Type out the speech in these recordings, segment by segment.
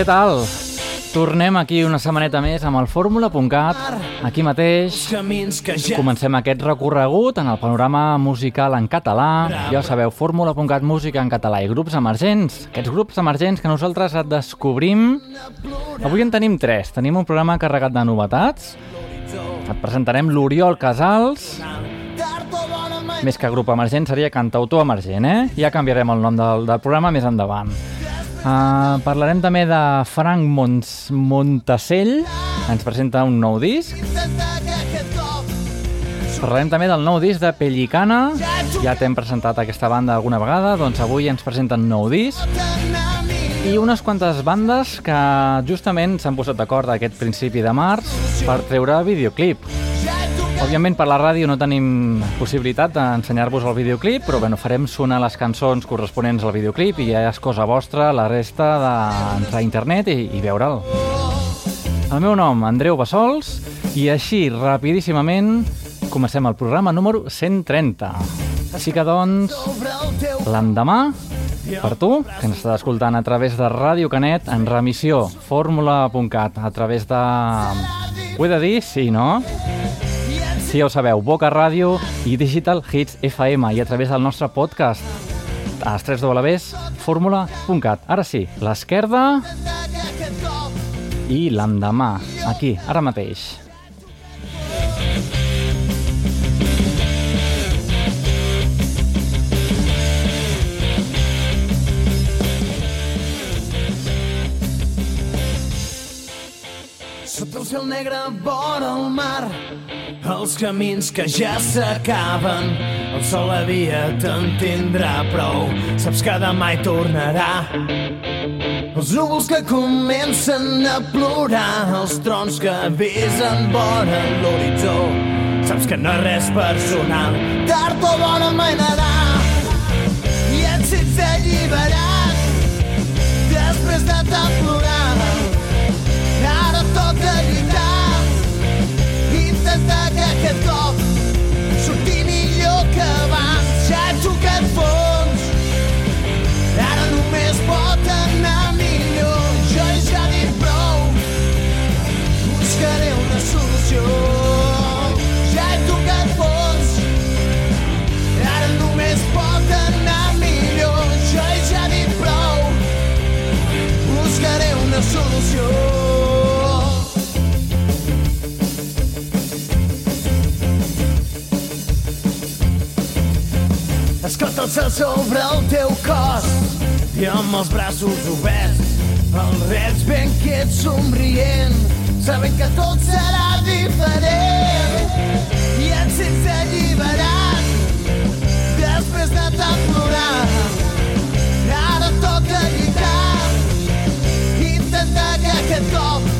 Què tal? Tornem aquí una setmaneta més amb el fórmula.cat, aquí mateix. Comencem aquest recorregut en el panorama musical en català. Ja ho sabeu, fórmula.cat, música en català i grups emergents. Aquests grups emergents que nosaltres et descobrim. Avui en tenim tres. Tenim un programa carregat de novetats. Et presentarem l'Oriol Casals, més que grup emergent seria cantautor emergent, eh? Ja canviarem el nom del, del programa més endavant. Uh, parlarem també de Frank Mons Montacell, ens presenta un nou disc. Parlarem també del nou disc de Pellicana, ja t'hem presentat aquesta banda alguna vegada, doncs avui ens presenten nou disc. I unes quantes bandes que justament s'han posat d'acord aquest principi de març per treure videoclip. Òbviament per la ràdio no tenim possibilitat d'ensenyar-vos el videoclip, però bueno, farem sonar les cançons corresponents al videoclip i ja és cosa vostra la resta d'entrar a internet i, i veure'l. El meu nom, Andreu Bassols, i així, rapidíssimament, comencem el programa número 130. Així que, doncs, l'endemà, per tu, que ens està escoltant a través de Ràdio Canet, en remissió, fórmula.cat, a través de... Ho he de dir? Sí, no? Sí, ja ho sabeu, Boca Ràdio i Digital Hits FM i a través del nostre podcast a les 3 Ws, fórmula.cat. Ara sí, l'esquerda i l'endemà, aquí, ara mateix. Sota el cel negre vora el mar els camins que ja s'acaben el sol la via te'n tindrà prou. Saps que demà hi tornarà. Els núvols que comencen a plorar els trons que avisen vora l'horitzó. Saps que no és res personal tard o bona mainarà i ets ets alliberat després de tant plorar que aquest cop surti millor que abans ja he tocat fons. Ara només pot anar millor. Jo ja he dit prou. Buscaré una solució. Ja he tocat fons. Ara només pot anar millor. Jo ja he dit prou. Buscaré una solució Escolta el cel sobre el teu cos. I amb els braços oberts el rets ben quiet somrient sabent que tot serà diferent. I et sents alliberat després de tant plorar ara toca lluitar intentar que aquest cop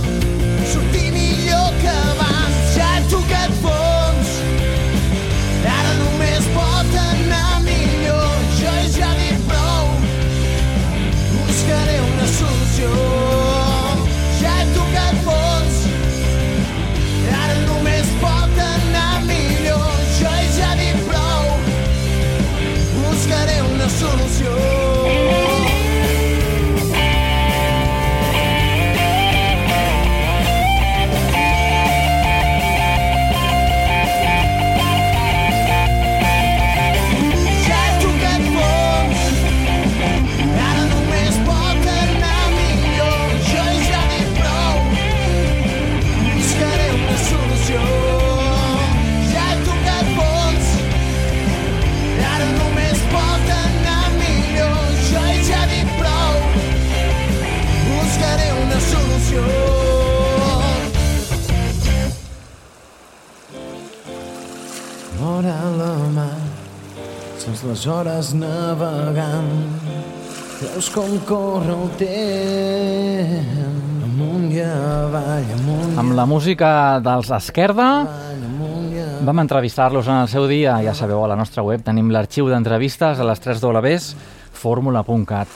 com corre el temps Amunt i avall, amunt Amb la música dels Esquerda vam entrevistar-los en el seu dia, ja sabeu, a la nostra web tenim l'arxiu d'entrevistes a les 3 Ws, fórmula.cat.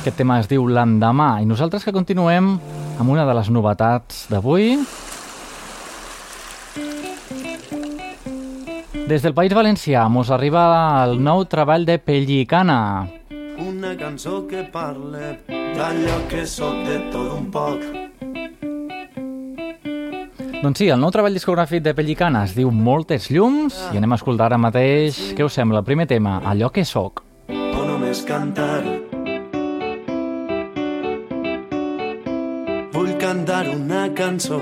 Aquest tema es diu l'endemà i nosaltres que continuem amb una de les novetats d'avui. Des del País Valencià mos arriba el nou treball de Pellicana. Una cançó que parle d'allò que sóc de tot un poc. Doncs sí, el nou treball discogràfic de Pellicana es diu Moltes llums i anem a escoltar ara mateix, què us sembla, el primer tema, Allò que sóc. O només cantar. Vull cantar una cançó,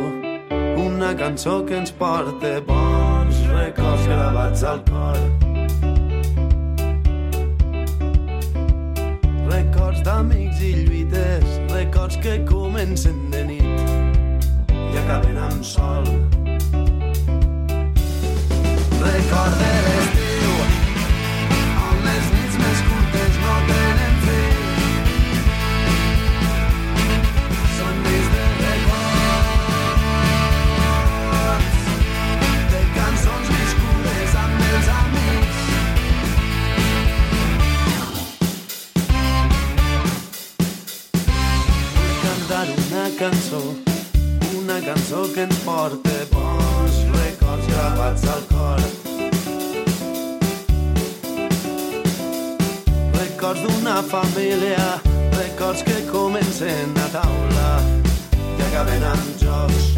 una cançó que ens porte bons records gravats al cor. D'amics i lluites, records que comencen de nit i acaben amb sol. Record de l'estiu, cançó, una cançó que ens porte bons records gravats al cor. Records d'una família, records que comencen a taula i acaben amb jocs.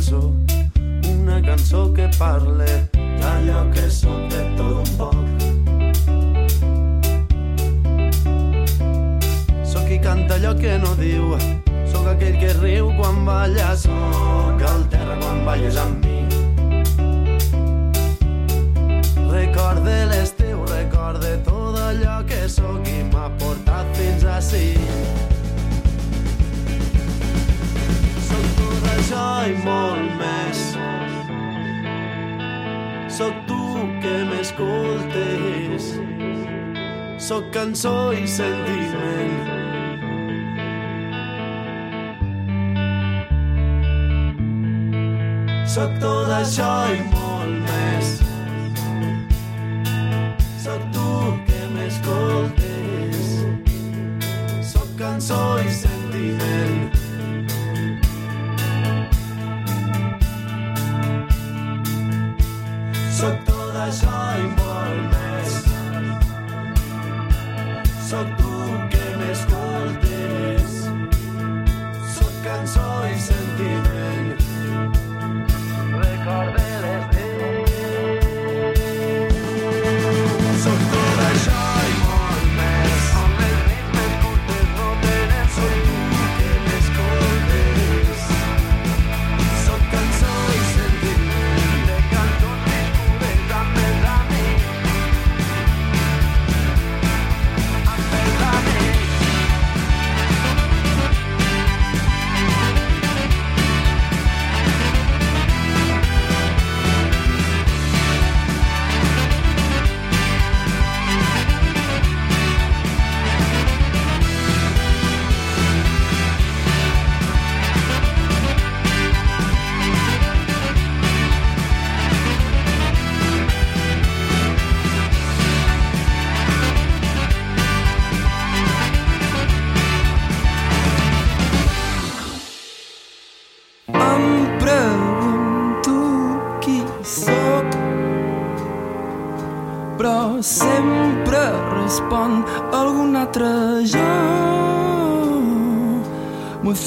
Cançó, una cançó que parle d'allò que sóc de tot un poc. Sóc qui canta allò que no diu, sóc aquell que riu quan balla, sóc el terra quan balles amb mi. Recorde l'estiu, recorde tot allò que sóc i m'ha portat fins ací. Sóc això i molt més. Sóc tu que m'escoltes. Sóc cançó i sentiment. Sóc tot això i molt més. Sóc tu que m'escoltes. Sóc cançó i sentiment.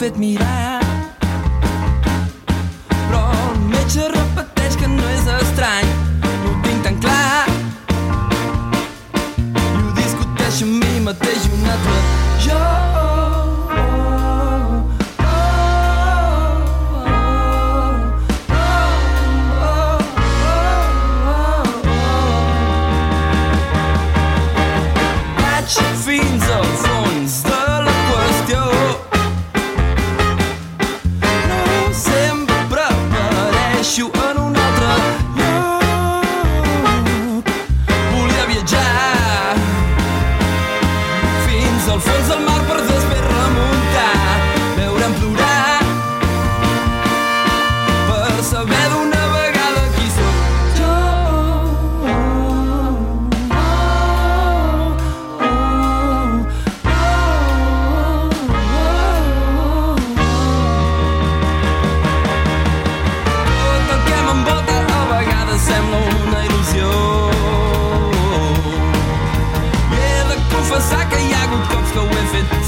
M'ho he Sacker jagen und Kopf it.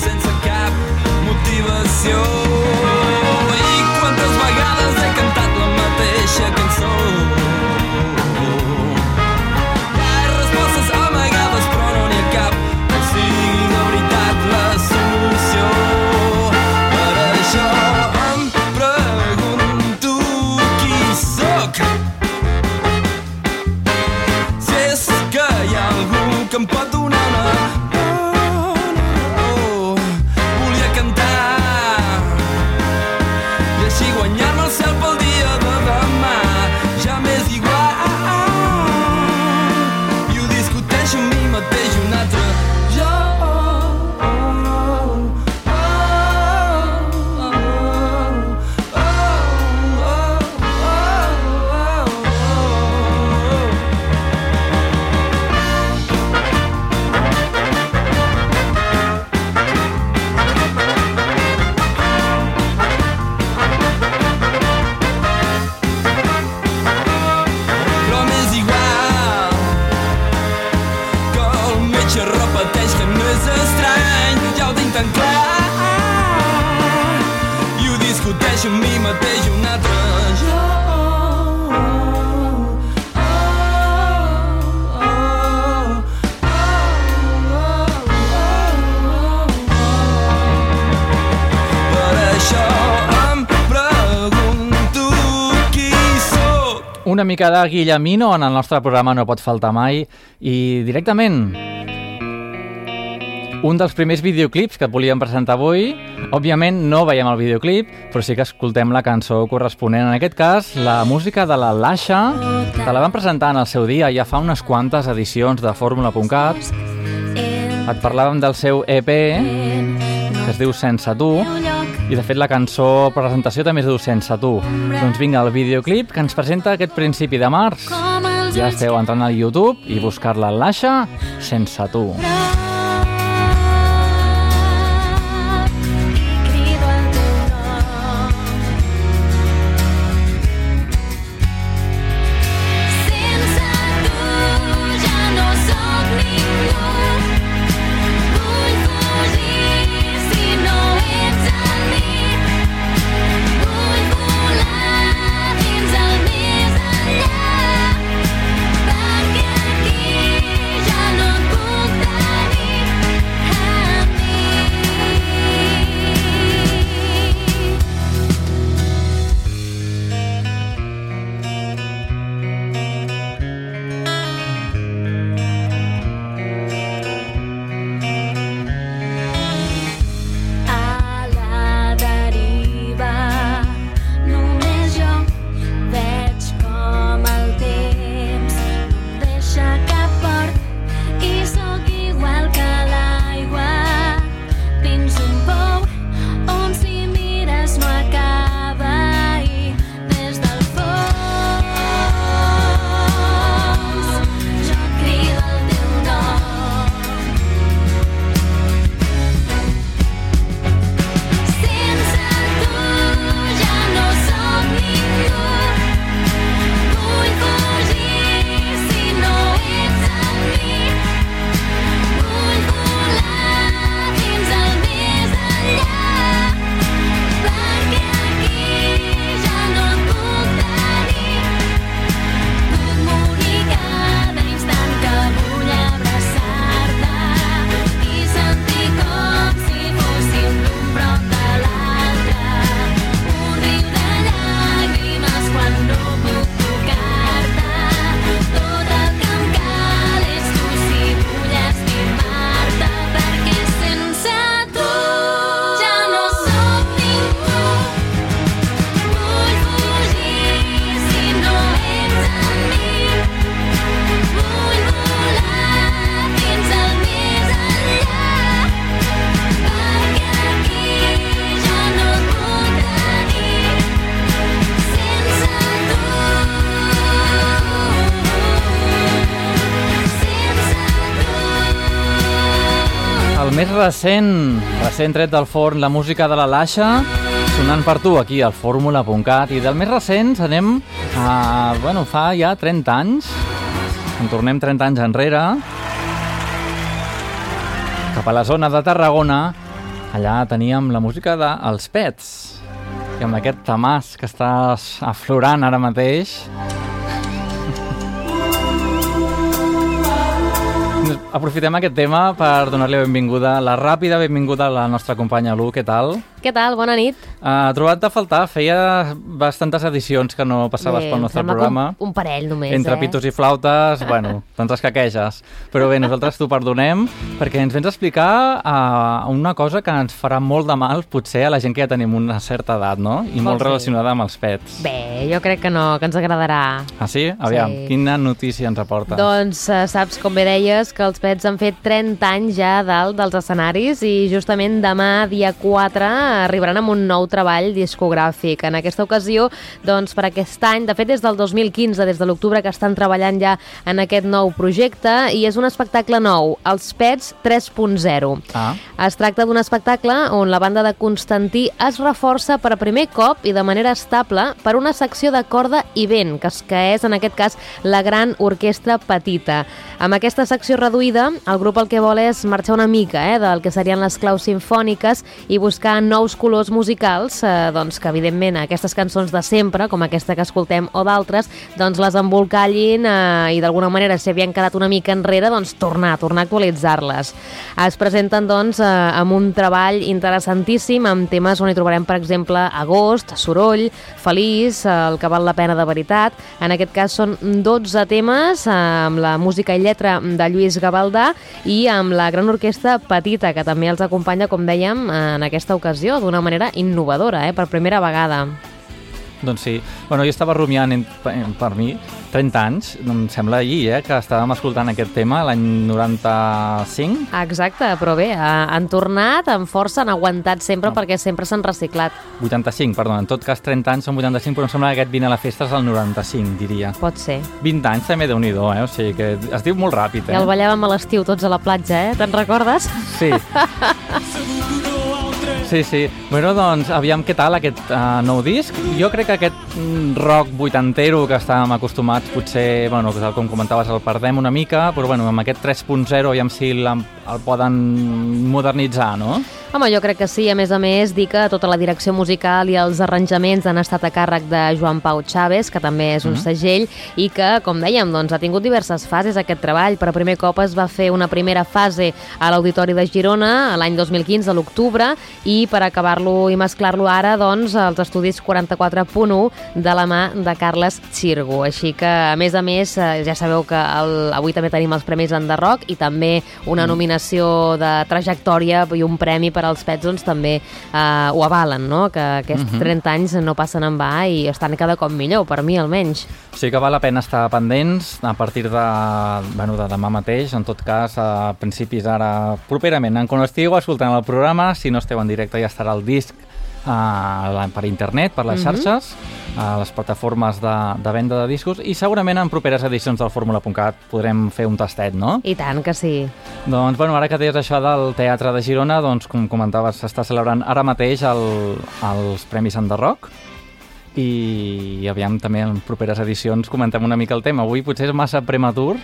Mica de Guillemino en el nostre programa no pot faltar mai i directament un dels primers videoclips que et volíem presentar avui. Òbviament no veiem el videoclip, però sí que escoltem la cançó corresponent. En aquest cas, la música de la Lasha, te la van presentar en el seu dia, ja fa unes quantes edicions de Fórmula.cat. Et parlàvem del seu EP, que es diu Sense tu, i de fet la cançó presentació també es diu Sense tu. Doncs vinga, el videoclip que ens presenta aquest principi de març. Ja esteu entrant al YouTube i buscar-la Lasha Sense tu. Crido recent, recent tret del forn, la música de la Lasha, sonant per tu aquí al fórmula.cat. I del més recent anem a... Bueno, fa ja 30 anys, en tornem 30 anys enrere, cap a la zona de Tarragona, allà teníem la música de Els Pets. I amb aquest tamàs que està aflorant ara mateix, Aprofitem aquest tema per donar-li benvinguda, la ràpida benvinguda a la nostra companya Lu, què tal? Què tal? Bona nit. Uh, trobat de faltar, feia bastantes edicions que no passaves Bé, pel nostre programa. Un, un parell només, Entre eh? pitos i flautes, bueno, te'ns escaqueges. Però bé, nosaltres t'ho perdonem perquè ens vens a explicar uh, una cosa que ens farà molt de mal potser a la gent que ja tenim una certa edat, no? I molt Vols dir? relacionada amb els pets. Bé, jo crec que no, que ens agradarà. Ah, sí? Aviam, Sí. quina notícia ens aporta? Doncs eh, saps, com bé deies, que els pets han fet 30 anys ja a dalt dels escenaris i justament demà, dia 4, arribaran amb un nou treball discogràfic. En aquesta ocasió, doncs, per aquest any, de fet, des del 2015, des de l'octubre que estan treballant ja en aquest nou projecte, i és un espectacle nou, Els Pets 3.0. Ah, Es tracta d'un espectacle on la banda de Constantí es reforça per primer cop i de manera estable per una secció de corda i vent, que és, que és en aquest cas la gran orquestra petita. Amb aquesta secció reduïda, el grup el que vol és marxar una mica eh, del que serien les claus sinfòniques i buscar nous nous colors musicals, eh, doncs que evidentment aquestes cançons de sempre, com aquesta que escoltem o d'altres, doncs les embolcallin eh, i d'alguna manera, si havien quedat una mica enrere, doncs tornar, tornar a actualitzar-les. Es presenten doncs eh, amb un treball interessantíssim, amb temes on hi trobarem, per exemple, Agost, Soroll, Feliç, eh, El que val la pena de veritat. En aquest cas són 12 temes eh, amb la música i lletra de Lluís Gavaldà i amb la gran orquestra Petita, que també els acompanya, com dèiem, en aquesta ocasió, d'una manera innovadora, eh, per primera vegada. Doncs sí. Bueno, jo estava rumiant en, en- per mi 30 anys, em sembla ahir, eh, que estàvem escoltant aquest tema l'any 95. Exacte, però bé, eh, han tornat amb força, han aguantat sempre perquè sempre s'han reciclat. 85, perdó, en tot cas 30 anys són 85, però em sembla que aquest vine a la festa és el 95, diria. Pot ser. 20 anys també déu nhi eh? O sigui que es diu molt ràpid, eh? Ja el ballàvem a l'estiu tots a la platja, eh? Te'n recordes? Sí. Sí, sí. Bueno, doncs, aviam què tal aquest uh, nou disc. Jo crec que aquest mm, rock vuitantero que estàvem acostumats, potser, bueno, com comentaves, el perdem una mica, però bueno, amb aquest 3.0 aviam si el poden modernitzar, no? Home, jo crec que sí. A més a més, dir que tota la direcció musical i els arranjaments han estat a càrrec de Joan Pau Chaves, que també és un segell, i que, com dèiem, doncs, ha tingut diverses fases aquest treball. Per primer cop es va fer una primera fase a l'Auditori de Girona a l'any 2015, a l'octubre, i per acabar-lo i mesclar-lo ara, doncs, als estudis 44.1 de la mà de Carles Xirgo. Així que, a més a més, eh, ja sabeu que el, avui també tenim els Premis Enderroc i també una nominació de trajectòria i un premi per als Pets, doncs també eh, ho avalen, no? Que aquests 30 anys no passen en va i estan cada cop millor, per mi almenys. Sí que val la pena estar pendents a partir de, bueno, de demà mateix, en tot cas, a principis ara, properament, en quan estigueu escoltant el programa, si no esteu en directe ja estarà el disc uh, per internet, per les xarxes, a les plataformes de, de venda de discos i segurament en properes edicions del Fórmula.cat podrem fer un tastet, no? I tant que sí. Doncs, bueno, ara que deies això del Teatre de Girona, doncs, com comentaves, s'està celebrant ara mateix el, els Premis Enderroc i aviam també en properes edicions comentem una mica el tema. Avui potser és massa prematur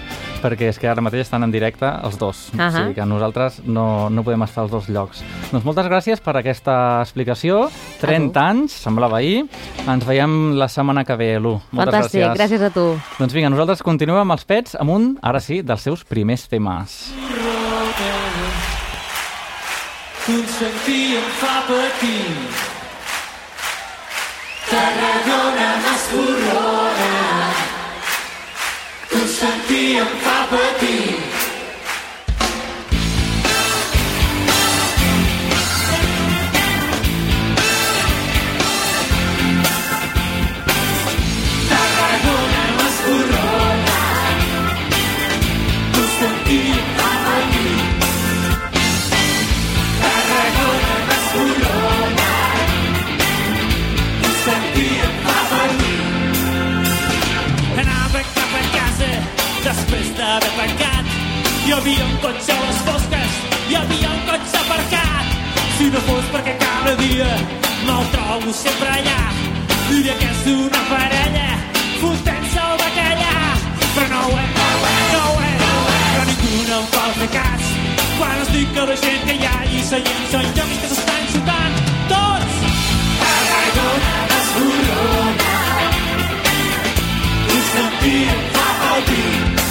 perquè és que ara mateix estan en directe els dos. O Ahà. sigui que nosaltres no, no podem estar als dos llocs. Doncs moltes gràcies per aquesta explicació. 30 anys, semblava ahir. Ens veiem la setmana que ve, Lu. Moltes Fantàstic, gràcies. gràcies a tu. Doncs vinga, nosaltres continuem amb els pets amb un, ara sí, dels seus primers temes. Consentir em fa patir. Tarragona m'escorrona. Consentir em fa Hi havia un cotxe a les fosques, hi havia un cotxe aparcat. Si no fos perquè cada dia me'l trobo sempre allà. Diria que és una parella fotent-se el bacallà. Però no ho és, no ho és, no ho és. Però ningú no em vol fer cas. Quan es dic que la gent que hi ha allí seient són llocs que s'estan xutant tots. Tarragona m'escorrona sentir em fa patir.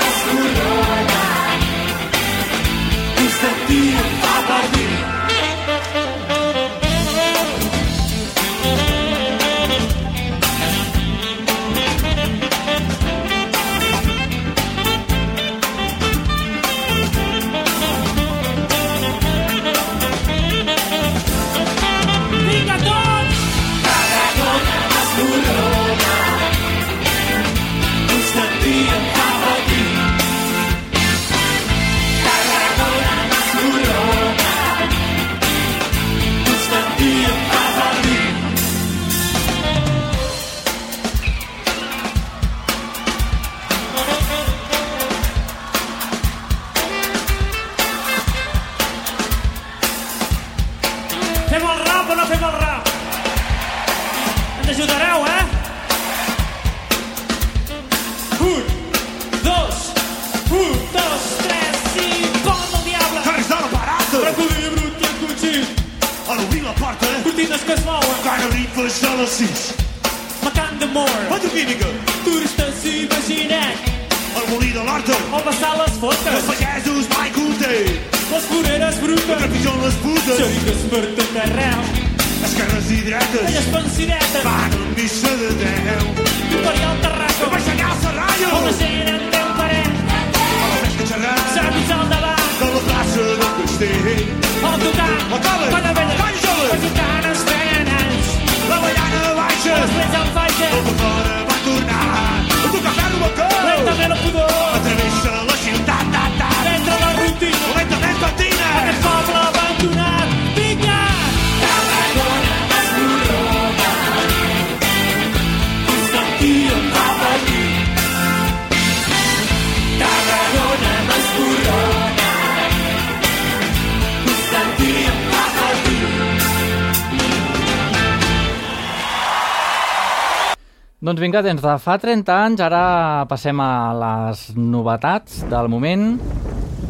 Doncs vinga, des de fa 30 anys, ara passem a les novetats del moment.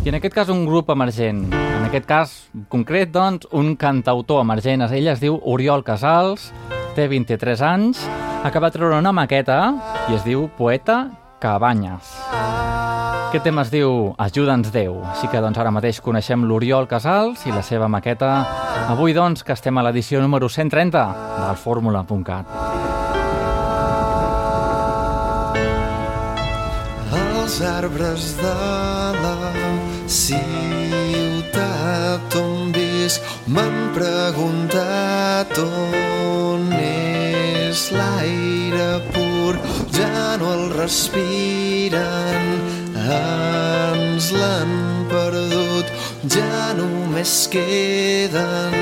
I en aquest cas un grup emergent. En aquest cas concret, doncs, un cantautor emergent. Ell es diu Oriol Casals, té 23 anys, acaba de treure una maqueta i es diu Poeta Cabanyes. Aquest tema es diu Ajuda'ns Déu. Així que doncs ara mateix coneixem l'Oriol Casals i la seva maqueta. Avui doncs que estem a l'edició número 130 del fórmula.cat. Els arbres de la ciutat on visc. M'han preguntat on és l'aire pur, ja no el respiren, ens l'han perdut, ja només queden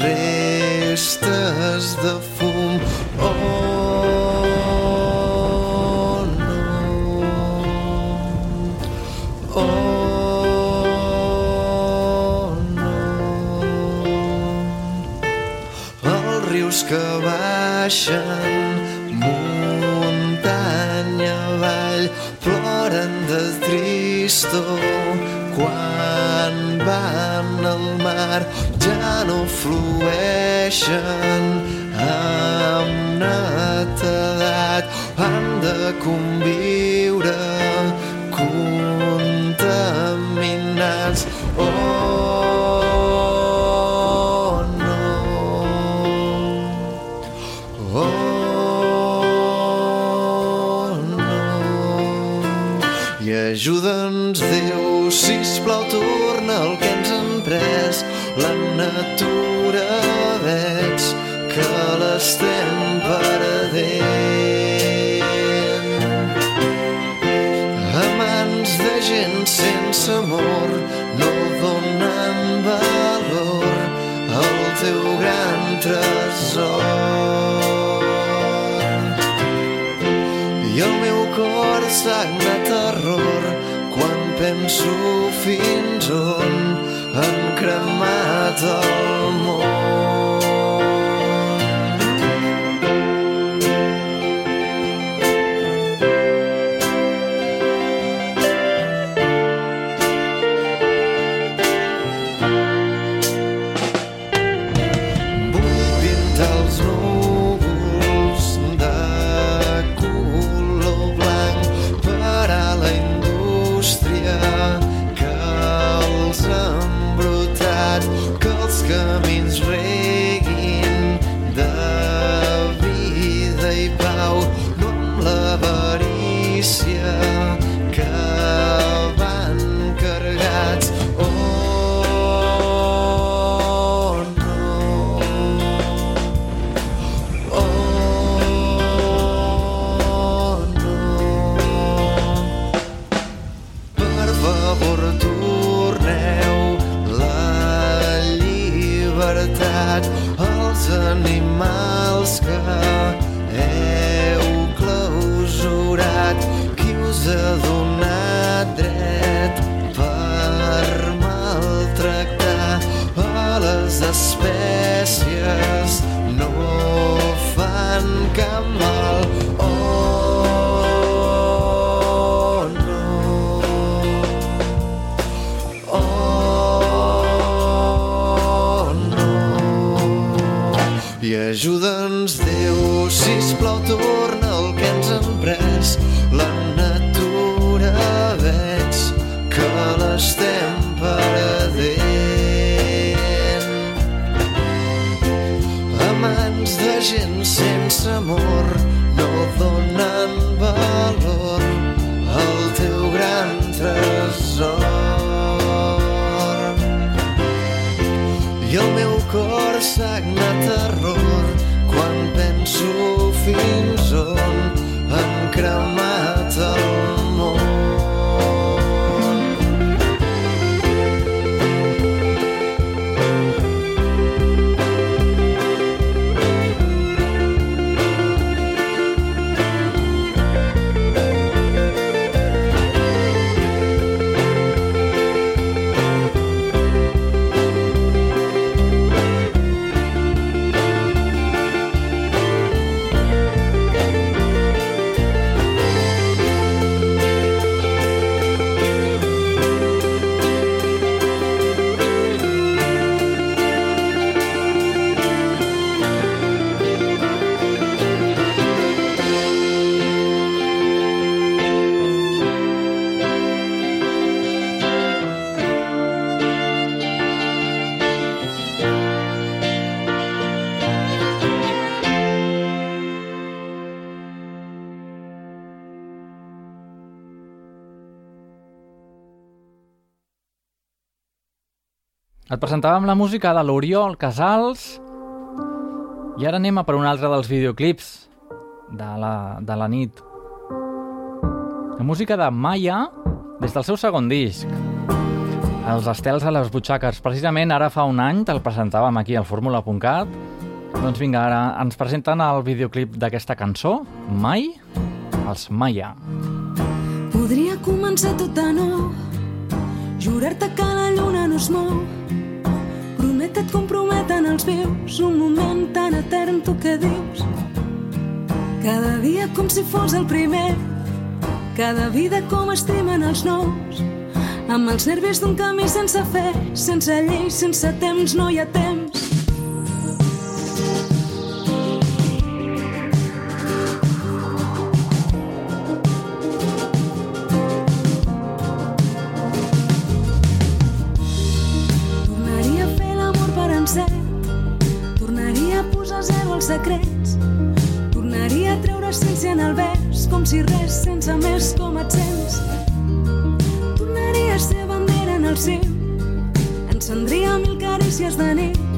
restes de fum. Oh, Oh, no. Els rius que baixen muntanya avall ploren de tristor quan van al mar ja no flueixen had han presentàvem la música de l'Oriol Casals i ara anem a per un altre dels videoclips de la, de la nit. La música de Maya des del seu segon disc. Els estels a les butxaques. Precisament ara fa un any te'l presentàvem aquí al fórmula.cat. Doncs vinga, ara ens presenten el videoclip d'aquesta cançó, Mai, els Maya. Podria començar tot de nou Jurar-te que la lluna no es mou Promet et comprometen els vius. Un moment tan etern, tu què dius? Cada dia com si fos el primer. Cada vida com estimen els nous. Amb els nervis d'un camí sense fe Sense llei, sense temps, no hi ha temps secrets. Tornaria a treure essència en el vers Com si res sense més com et sents. Tornaria a ser bandera en el cim. Encendria mil carícies de nit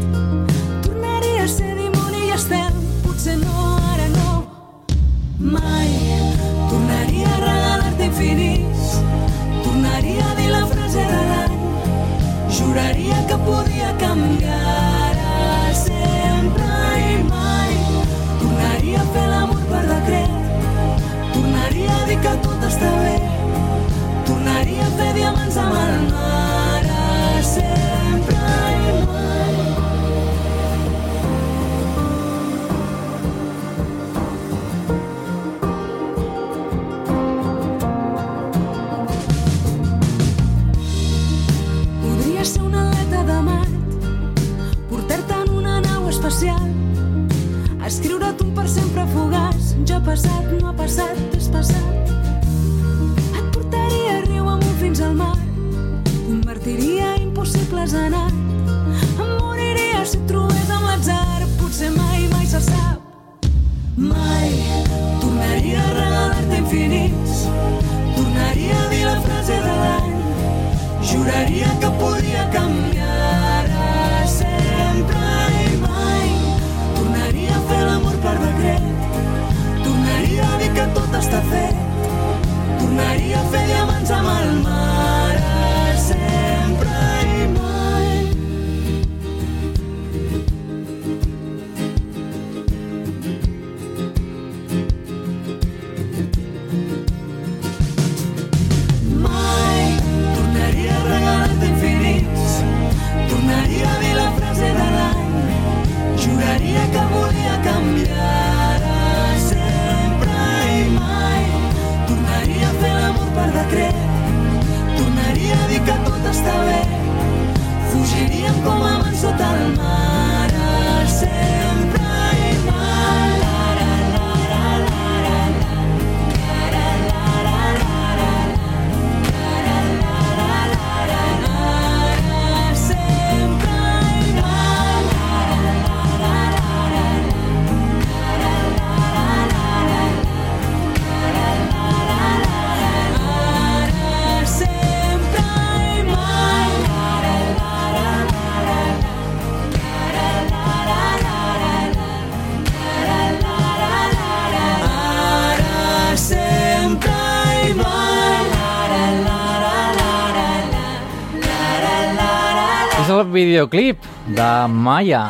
videoclip de Maya,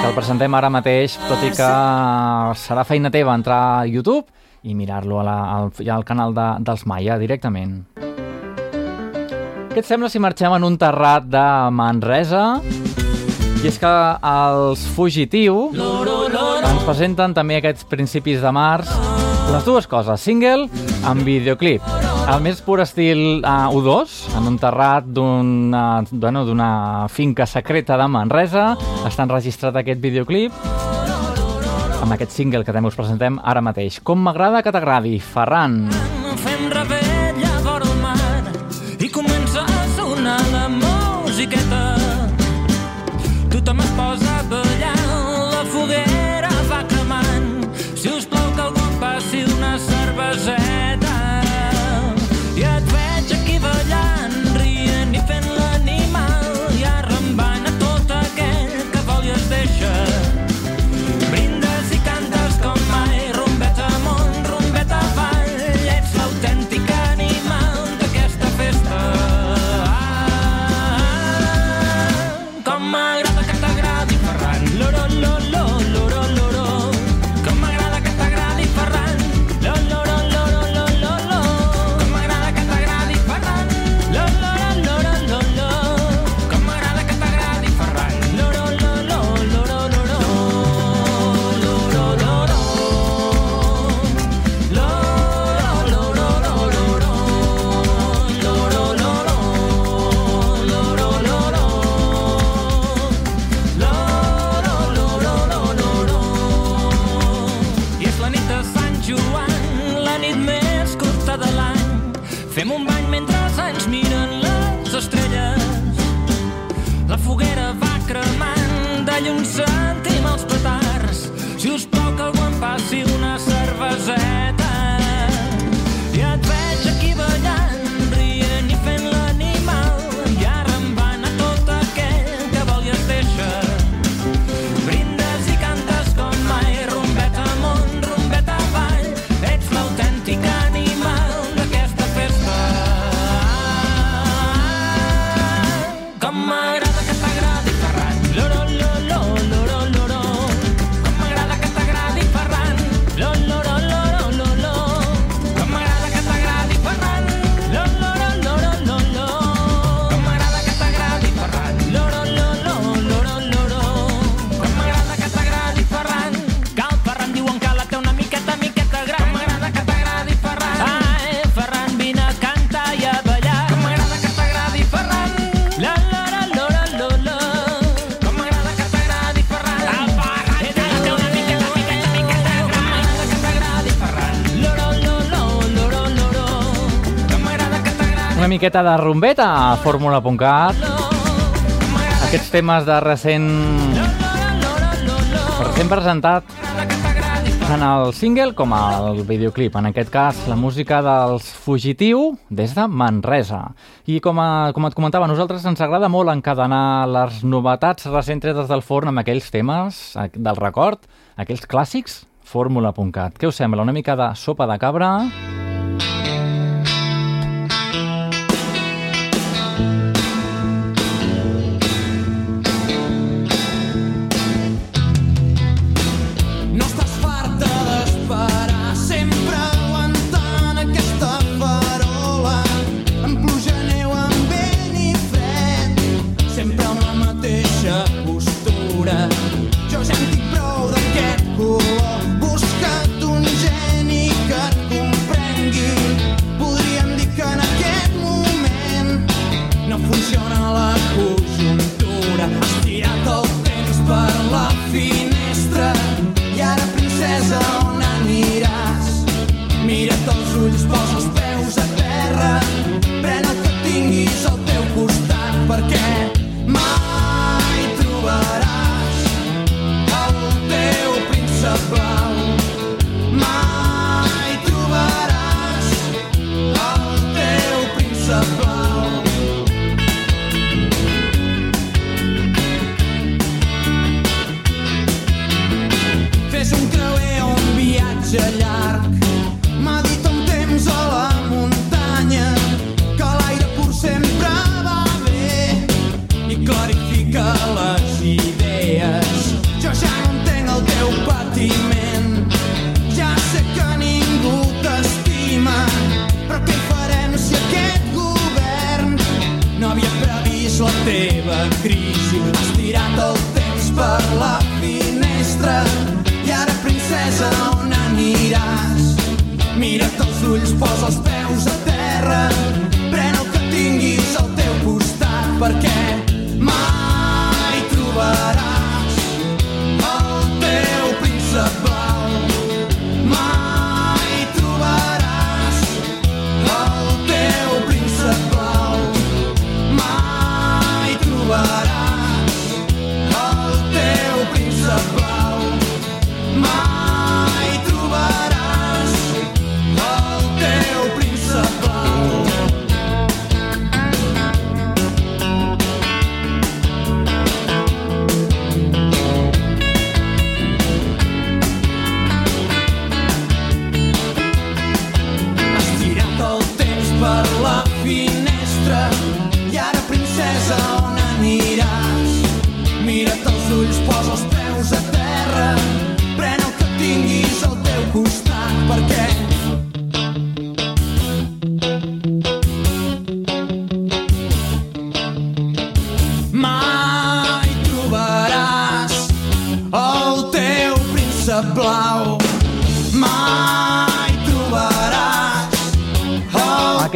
que el presentem ara mateix, tot i que serà feina teva entrar a YouTube i mirar-lo al, al canal de, dels Maya directament. Què et sembla si marxem en un terrat de Manresa? I és que els Fugitiu ens presenten també aquests principis de març les dues coses, single amb videoclip. Al més pur estil eh, uh, U2, en un terrat eh, d'una bueno, finca secreta de Manresa, està enregistrat aquest videoclip amb aquest single que també us presentem ara mateix. Com m'agrada que t'agradi, Ferran. Ferran. miqueta de rombeta a fórmula.cat. Aquests temes de recent... recent presentat tant el single com el videoclip. En aquest cas, la música dels Fugitiu des de Manresa. I com, a, com et comentava, a nosaltres ens agrada molt encadenar les novetats recent tretes del forn amb aquells temes eh, del record, aquells clàssics, fórmula.cat. Què us sembla? Una mica de sopa de cabra...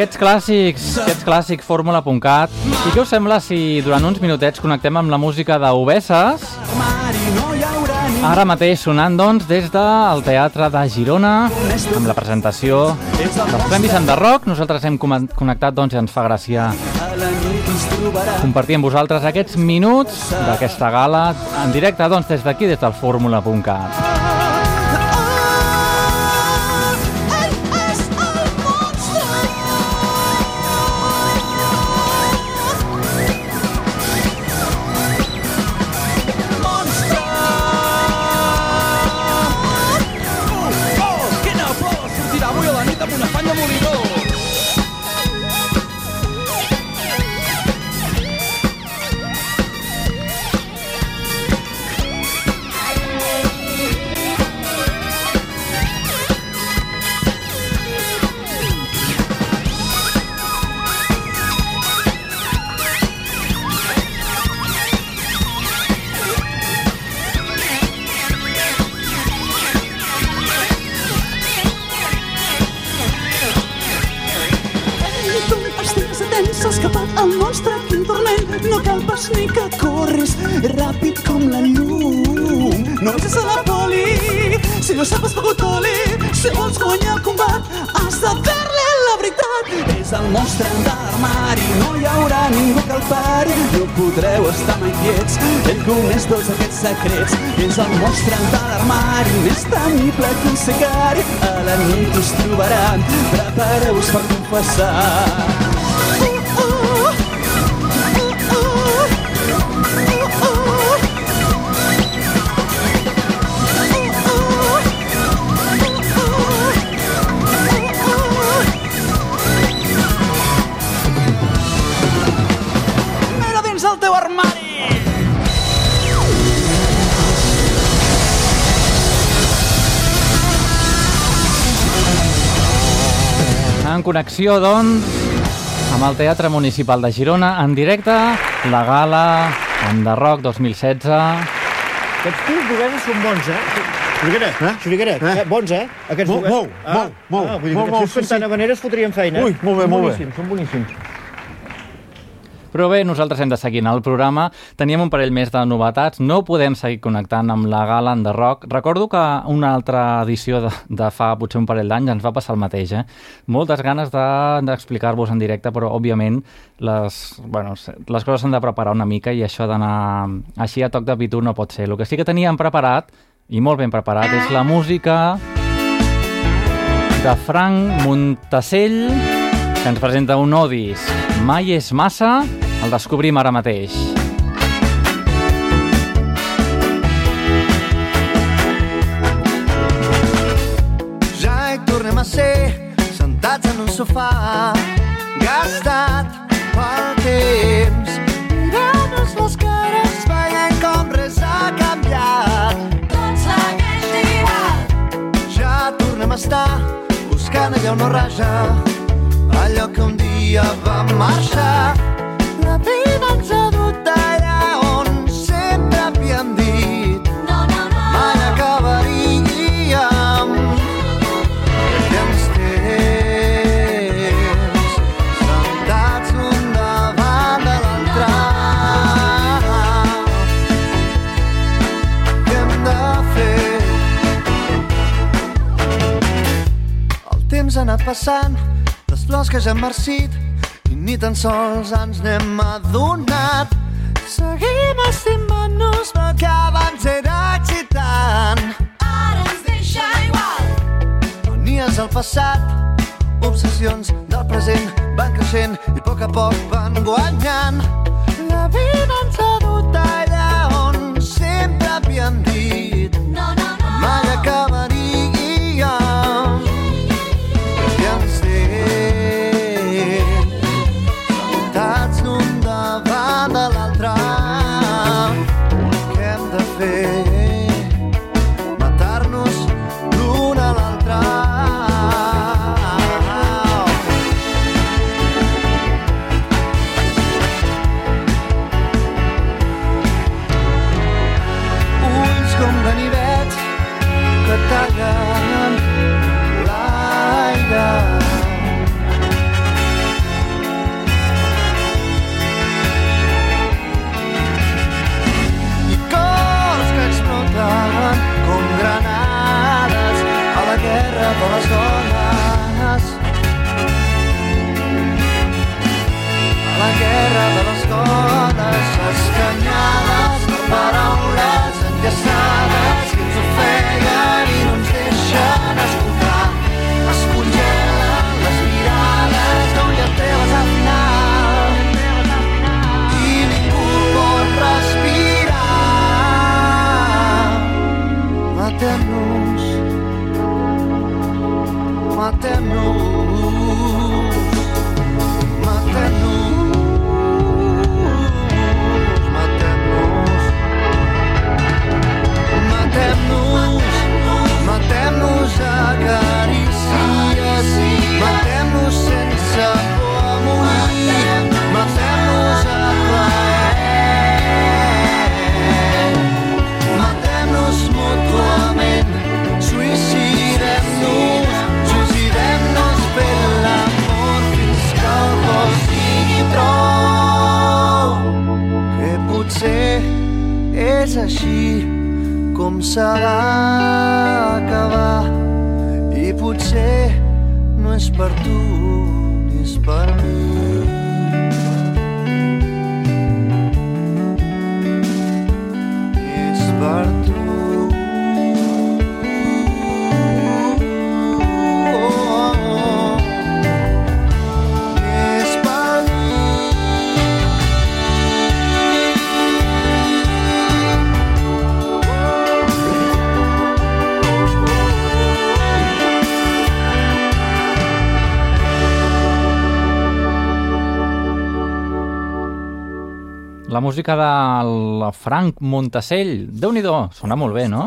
Aquests clàssics, aquests clàssics fórmula.cat. I què us sembla si durant uns minutets connectem amb la música d'Obeses? Ara mateix sonant, doncs, des del Teatre de Girona, amb la presentació dels Premis Enderroc. Nosaltres hem connectat, doncs, i ens fa gràcia compartir amb vosaltres aquests minuts d'aquesta gala en directe, doncs, des d'aquí, des del fórmula.cat. haurà ningú que el pari. No podreu estar mai quiets, ell coneix tots aquests secrets. És el monstre de l'armari, més temible que un sicari. A la nit us trobaran, prepareu-vos per confessar. En connexió, doncs, amb el Teatre Municipal de Girona, en directe, la gala Enderroc 2016. Aquests tios d'Ovesa són bons, eh? Xuriguera, eh? Xuriguera, eh? eh? bons, eh? Aquests d'Ovesa. molt, molt, molt, Ah, vull dir molt, que molt, aquests tios sí, cantant habaneres fotrien feina. Ui, molt bé, són molt bé. boníssims, Són boníssims. Però bé, nosaltres hem de seguir en el programa. Teníem un parell més de novetats. No podem seguir connectant amb la gala en The Rock. Recordo que una altra edició de, de fa potser un parell d'anys ens va passar el mateix. Eh? Moltes ganes de- d'explicar-vos en directe, però òbviament les, bueno, les coses s'han de preparar una mica i això d'anar així a toc de pitu no pot ser. El que sí que teníem preparat, i molt ben preparat, és la música de Frank Montasell, que ens presenta un nou disc. Mai és massa, el descobrim ara mateix. Ja hi tornem a ser, sentats en un sofà, gastat pel temps. Mirant-nos les cares, veient com res ha canviat. Tot segueix igual. Ja tornem a estar, buscant allò no raja, allò que un dia va marxar. Passant, les flors que ja han marcit, i ni tan sols ens n'hem adonat. Seguim estimant-nos, però que abans era excitant. Ara ens deixa igual. Manies del passat, obsessions del present van creixent i a poc a poc van guanyant. La vida ens ha dut allà on sempre havíem dit de les dones. A la guerra de les dones escanyades temno és així com s'ha d'acabar. I potser no és per tu La música del Frank Montasell. déu nhi sona molt bé, no?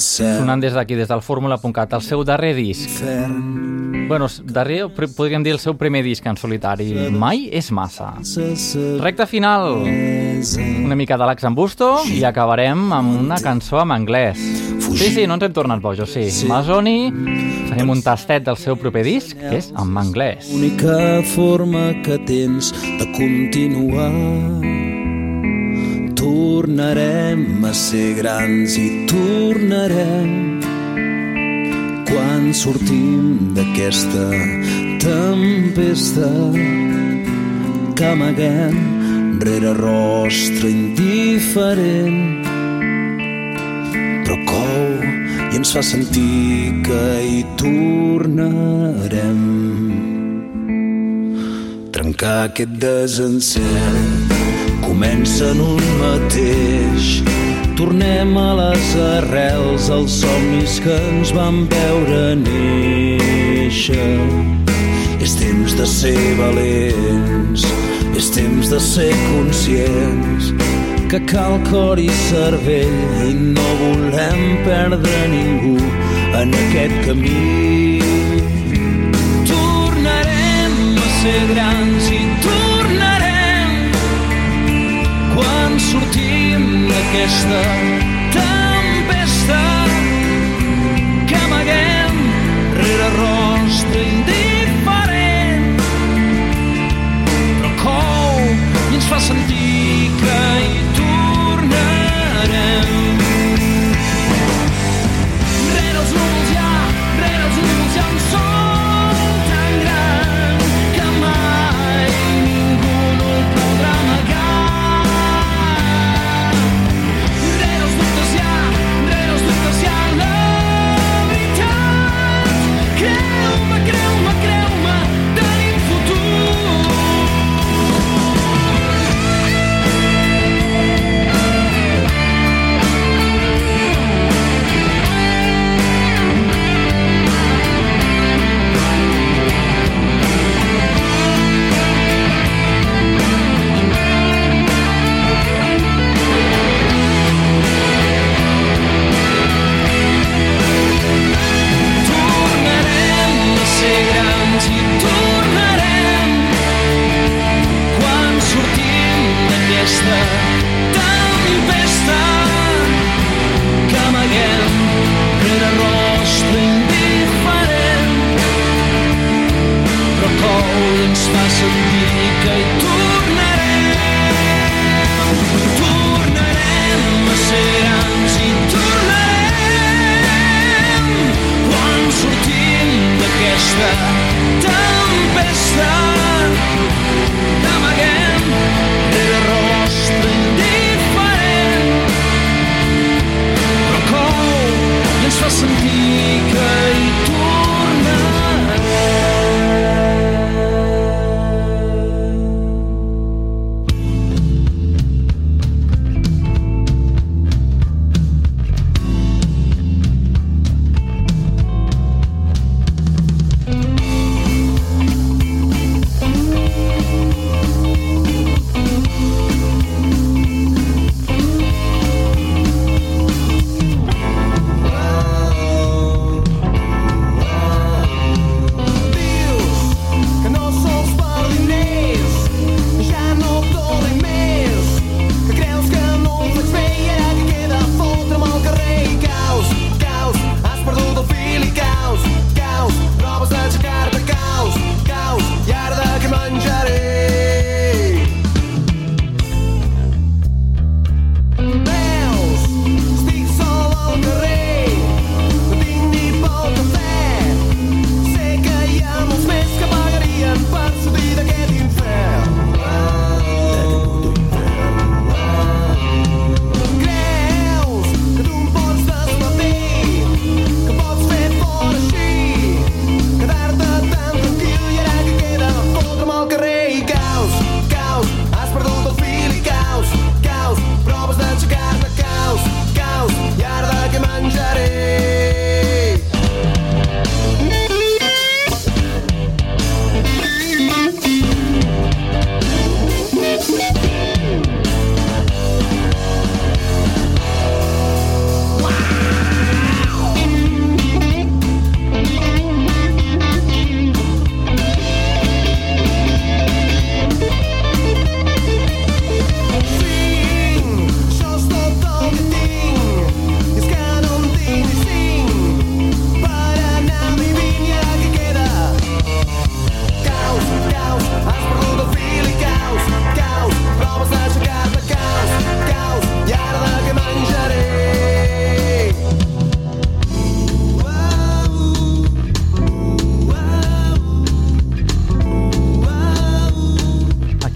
Sonant des d'aquí, des del fórmula.cat, el seu darrer disc. Bueno, darrer, podríem dir el seu primer disc en solitari. Mai és massa. Recte final, una mica de l'Ax Busto i acabarem amb una cançó en anglès. Sí, sí, no ens hem tornat bojos, sí. Masoni, farem un tastet del seu proper disc, que és en anglès. L'única forma que tens de continuar Tornarem a ser grans i tornarem quan sortim d'aquesta tempesta que amaguem rere rostre indiferent. Però cou i ens fa sentir que hi tornarem. Trencar aquest desencert comença en un mateix tornem a les arrels als somnis que ens van veure néixer és temps de ser valents és temps de ser conscients que cal cor i cervell i no volem perdre ningú en aquest camí. Tornarem a ser grans sortim d'aquesta tempesta que amaguem rere rostre indiferent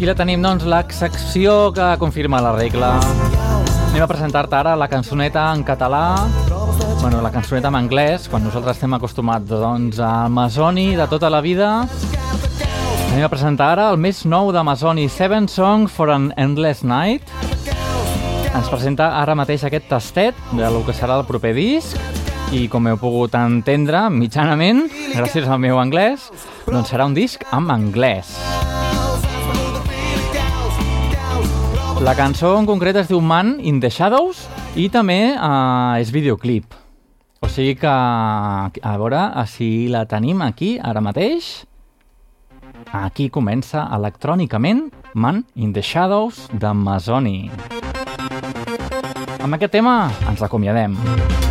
Aquí la tenim, doncs, la secció que confirma la regla. Anem a presentar-te ara la cançoneta en català, bueno, la cançoneta en anglès, quan nosaltres estem acostumats doncs, a Amazoni de tota la vida. Anem a presentar ara el més nou d'Amazoni, Seven Songs for an Endless Night. Ens presenta ara mateix aquest tastet de lo que serà el proper disc i com heu pogut entendre mitjanament, gràcies al meu anglès, doncs serà un disc en anglès. La cançó en concret es diu Man in the Shadows i també eh, és videoclip. O sigui que, a veure si la tenim aquí ara mateix. Aquí comença electrònicament Man in the Shadows de. Amb aquest tema ens acomiadem. déu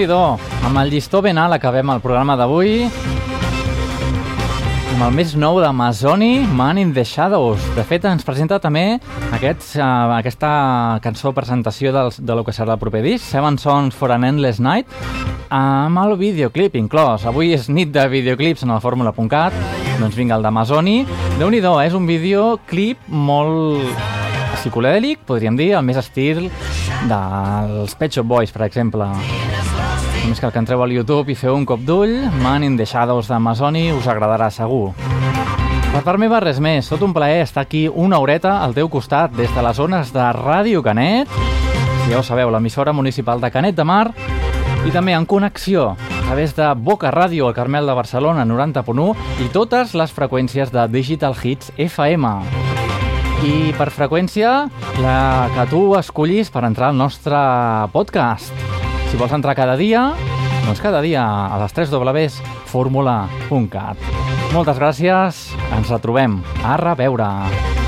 nhi amb el llistó ben alt acabem el programa d'avui amb el més nou d'Amazoni, Man in the Shadows. De fet, ens presenta també aquests, uh, aquesta cançó presentació dels, de lo que serà el proper disc, Seven Songs for an Endless Night, amb el videoclip inclòs. Avui és nit de videoclips en el fórmula.cat, doncs vinga, el d'Amazoni. déu nhi és un videoclip molt psicodèlic, podríem dir, el més estil dels Pet Shop Boys, per exemple. Només cal que entreu al YouTube i feu un cop d'ull, Man in the Shadows d'Amazoni us agradarà segur. Per part meva, res més. Tot un plaer estar aquí una horeta al teu costat des de les zones de Ràdio Canet, ja ho sabeu, l'emissora municipal de Canet de Mar, i també en connexió a través de Boca Ràdio al Carmel de Barcelona 90.1 i totes les freqüències de Digital Hits FM. I per freqüència, la que tu escollis per entrar al nostre podcast. Si vols entrar cada dia, doncs cada dia a les 3 www.formula.cat. Moltes gràcies. Ens retrobem. A reveure.